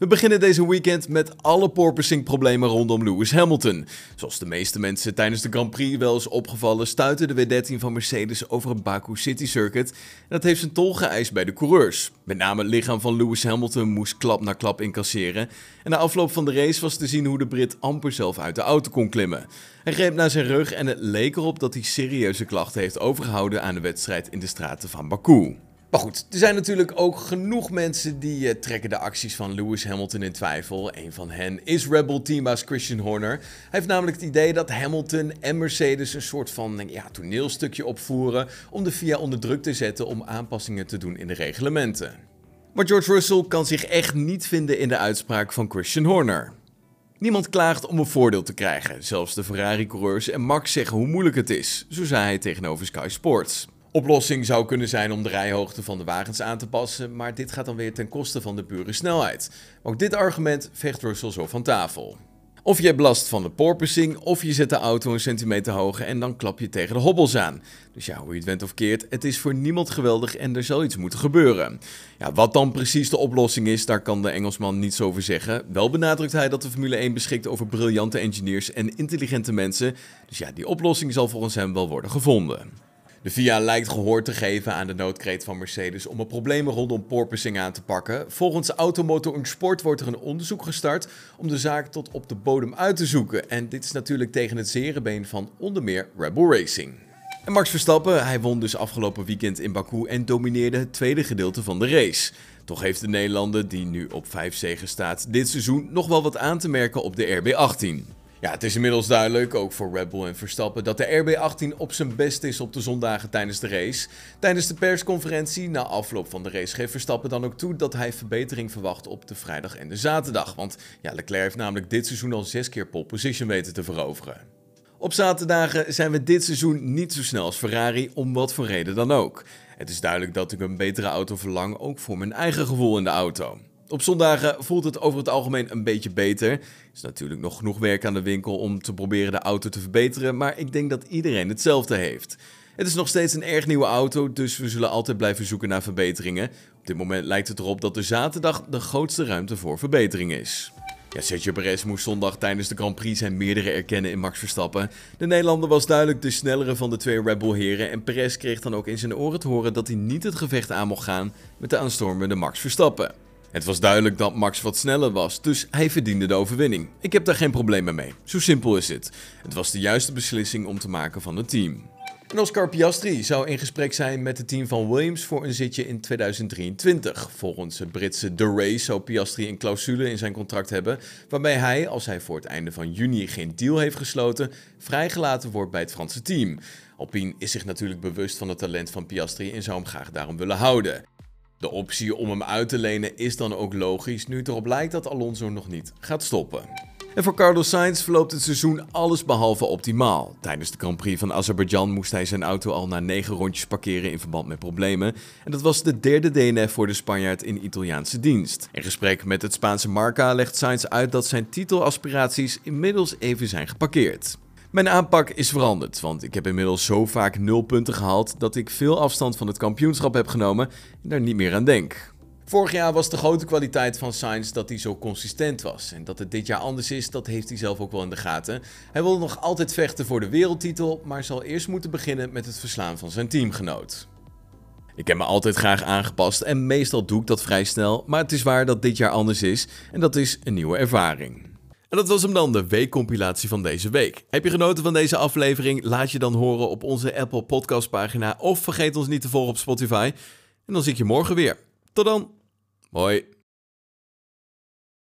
We beginnen deze weekend met alle porpoising-problemen rondom Lewis Hamilton. Zoals de meeste mensen tijdens de Grand Prix wel is opgevallen, stuitte de W13 van Mercedes over een Baku City Circuit. En dat heeft zijn tol geëist bij de coureurs. Met name het lichaam van Lewis Hamilton moest klap na klap incasseren. En na afloop van de race was te zien hoe de Brit amper zelf uit de auto kon klimmen. Hij greep naar zijn rug en het leek erop dat hij serieuze klachten heeft overgehouden aan de wedstrijd in de straten van Baku. Maar goed, er zijn natuurlijk ook genoeg mensen die uh, trekken de acties van Lewis Hamilton in twijfel. Een van hen is Rebel teambaas Christian Horner. Hij heeft namelijk het idee dat Hamilton en Mercedes een soort van ja, toneelstukje opvoeren om de FIA onder druk te zetten om aanpassingen te doen in de reglementen. Maar George Russell kan zich echt niet vinden in de uitspraak van Christian Horner. Niemand klaagt om een voordeel te krijgen. Zelfs de Ferrari-coureurs en Max zeggen hoe moeilijk het is, zo zei hij tegenover Sky Sports. Oplossing zou kunnen zijn om de rijhoogte van de wagens aan te passen, maar dit gaat dan weer ten koste van de pure snelheid. Ook dit argument vecht Russell zo van tafel. Of je hebt last van de porpoising, of je zet de auto een centimeter hoger en dan klap je tegen de hobbels aan. Dus ja, hoe je het went of keert, het is voor niemand geweldig en er zal iets moeten gebeuren. Ja, wat dan precies de oplossing is, daar kan de Engelsman niets over zeggen. Wel benadrukt hij dat de Formule 1 beschikt over briljante engineers en intelligente mensen. Dus ja, die oplossing zal volgens hem wel worden gevonden. De VIA lijkt gehoor te geven aan de noodkreet van Mercedes om het problemen rondom porpoising aan te pakken. Volgens Automotor und Sport wordt er een onderzoek gestart om de zaak tot op de bodem uit te zoeken. En dit is natuurlijk tegen het zere been van onder meer Rebel Racing. En Max Verstappen, hij won dus afgelopen weekend in Baku en domineerde het tweede gedeelte van de race. Toch heeft de Nederlander, die nu op 5 zegen staat, dit seizoen nog wel wat aan te merken op de RB18. Ja, het is inmiddels duidelijk, ook voor Red Bull en Verstappen, dat de RB18 op zijn best is op de zondagen tijdens de race. Tijdens de persconferentie na afloop van de race geeft Verstappen dan ook toe dat hij verbetering verwacht op de vrijdag en de zaterdag. Want ja, Leclerc heeft namelijk dit seizoen al zes keer pole position weten te veroveren. Op zaterdagen zijn we dit seizoen niet zo snel als Ferrari, om wat voor reden dan ook. Het is duidelijk dat ik een betere auto verlang, ook voor mijn eigen gevoel in de auto. Op zondagen voelt het over het algemeen een beetje beter. Er is natuurlijk nog genoeg werk aan de winkel om te proberen de auto te verbeteren, maar ik denk dat iedereen hetzelfde heeft. Het is nog steeds een erg nieuwe auto, dus we zullen altijd blijven zoeken naar verbeteringen. Op dit moment lijkt het erop dat de zaterdag de grootste ruimte voor verbetering is. Ja, Sergio Perez moest zondag tijdens de Grand Prix zijn meerdere erkennen in Max Verstappen. De Nederlander was duidelijk de snellere van de twee Red Bull heren en Perez kreeg dan ook in zijn oren te horen dat hij niet het gevecht aan mocht gaan met de aanstormende Max Verstappen. Het was duidelijk dat Max wat sneller was, dus hij verdiende de overwinning. Ik heb daar geen problemen mee. Zo simpel is het. Het was de juiste beslissing om te maken van het team. En Oscar Piastri zou in gesprek zijn met het team van Williams voor een zitje in 2023. Volgens het Britse The Race zou Piastri een clausule in zijn contract hebben, waarbij hij, als hij voor het einde van juni geen deal heeft gesloten, vrijgelaten wordt bij het Franse team. Alpine is zich natuurlijk bewust van het talent van Piastri en zou hem graag daarom willen houden. De optie om hem uit te lenen is dan ook logisch, nu het erop lijkt dat Alonso nog niet gaat stoppen. En voor Carlos Sainz verloopt het seizoen alles behalve optimaal. Tijdens de Grand Prix van Azerbeidzjan moest hij zijn auto al na negen rondjes parkeren in verband met problemen. En dat was de derde DNF voor de Spanjaard in Italiaanse dienst. In gesprek met het Spaanse Marca legt Sainz uit dat zijn titelaspiraties inmiddels even zijn geparkeerd. Mijn aanpak is veranderd, want ik heb inmiddels zo vaak nul punten gehaald dat ik veel afstand van het kampioenschap heb genomen en daar niet meer aan denk. Vorig jaar was de grote kwaliteit van Sainz dat hij zo consistent was. En dat het dit jaar anders is, dat heeft hij zelf ook wel in de gaten. Hij wil nog altijd vechten voor de wereldtitel, maar zal eerst moeten beginnen met het verslaan van zijn teamgenoot. Ik heb me altijd graag aangepast en meestal doe ik dat vrij snel, maar het is waar dat dit jaar anders is en dat is een nieuwe ervaring. En dat was hem dan, de weekcompilatie van deze week. Heb je genoten van deze aflevering? Laat je dan horen op onze Apple Podcast pagina of vergeet ons niet te volgen op Spotify. En dan zie ik je morgen weer. Tot dan. Hoi.